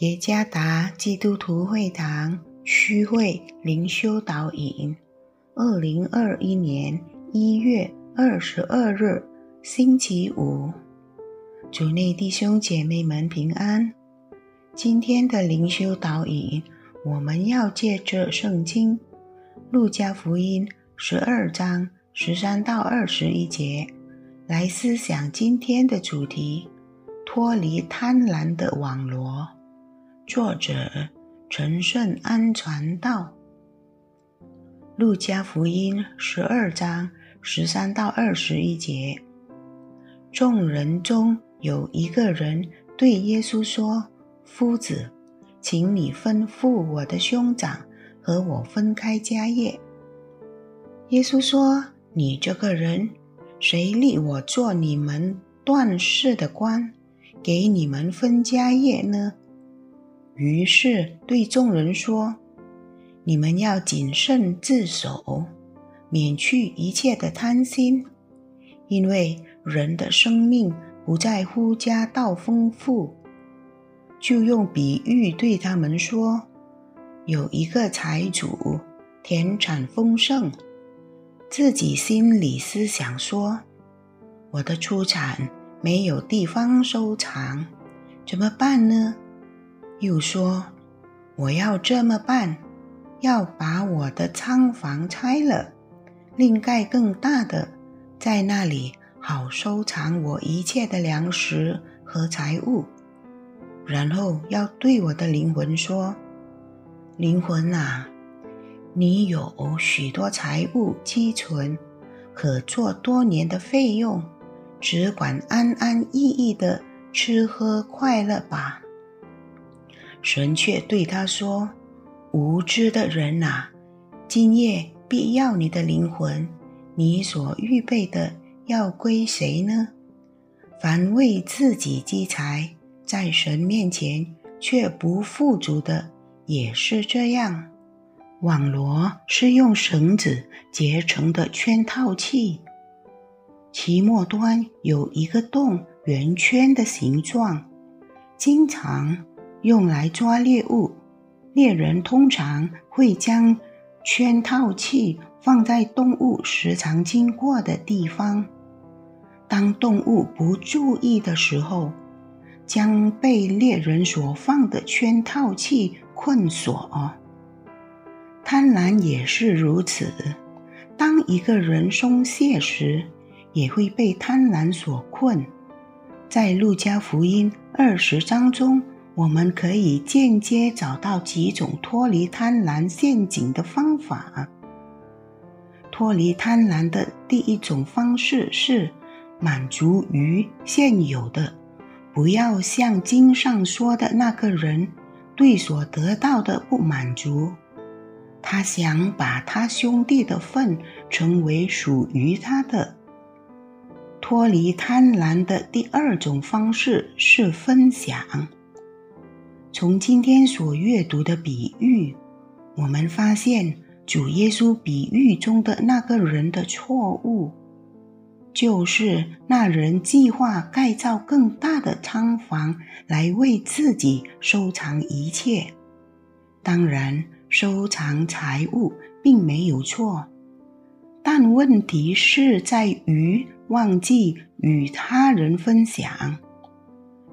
耶加达基督徒会堂区会灵修导引，二零二一年一月二十二日，星期五，主内弟兄姐妹们平安。今天的灵修导引，我们要借着圣经《路加福音》十二章十三到二十一节来思想今天的主题：脱离贪婪的网罗。作者陈顺安传道，《路加福音》十二章十三到二十一节。众人中有一个人对耶稣说：“夫子，请你吩咐我的兄长和我分开家业。”耶稣说：“你这个人，谁立我做你们断事的官，给你们分家业呢？”于是对众人说：“你们要谨慎自守，免去一切的贪心，因为人的生命不在乎家道丰富。”就用比喻对他们说：“有一个财主，田产丰盛，自己心里思想说：‘我的出产没有地方收藏，怎么办呢？’”又说：“我要这么办，要把我的仓房拆了，另盖更大的，在那里好收藏我一切的粮食和财物。然后要对我的灵魂说：‘灵魂啊，你有许多财物积存，可做多年的费用，只管安安逸逸的吃喝快乐吧。’”神却对他说：“无知的人呐，今夜必要你的灵魂，你所预备的要归谁呢？凡为自己积财，在神面前却不富足的，也是这样。网罗是用绳子结成的圈套器，其末端有一个洞，圆圈的形状，经常。”用来抓猎物，猎人通常会将圈套器放在动物时常经过的地方。当动物不注意的时候，将被猎人所放的圈套器困锁。贪婪也是如此，当一个人松懈时，也会被贪婪所困。在路加福音二十章中。我们可以间接找到几种脱离贪婪陷阱的方法。脱离贪婪的第一种方式是满足于现有的，不要像经上说的那个人对所得到的不满足，他想把他兄弟的份成为属于他的。脱离贪婪的第二种方式是分享。从今天所阅读的比喻，我们发现主耶稣比喻中的那个人的错误，就是那人计划盖造更大的仓房来为自己收藏一切。当然，收藏财物并没有错，但问题是在于忘记与他人分享。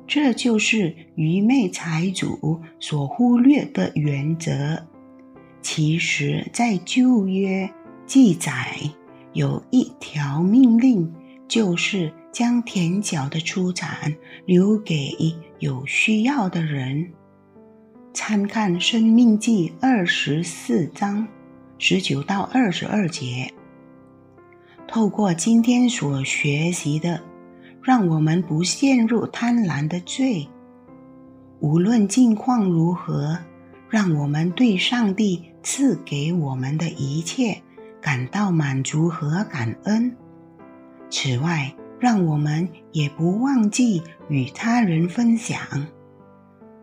这就是愚昧财主所忽略的原则。其实，在旧约记载有一条命令，就是将田角的出产留给有需要的人。参看《生命记》二十四章十九到二十二节。透过今天所学习的。让我们不陷入贪婪的罪。无论境况如何，让我们对上帝赐给我们的一切感到满足和感恩。此外，让我们也不忘记与他人分享，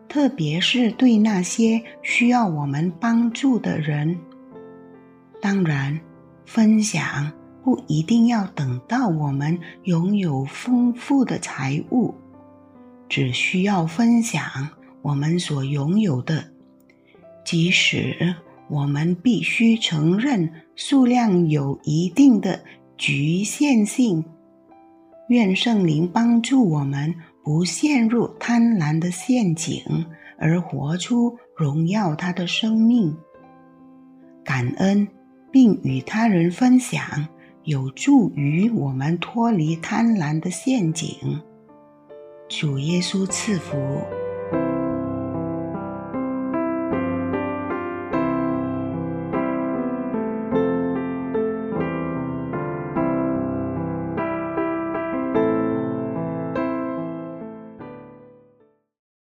特别是对那些需要我们帮助的人。当然，分享。不一定要等到我们拥有丰富的财物，只需要分享我们所拥有的，即使我们必须承认数量有一定的局限性。愿圣灵帮助我们不陷入贪婪的陷阱，而活出荣耀他的生命。感恩并与他人分享，有助于我们脱离贪婪的陷阱。主耶稣赐福。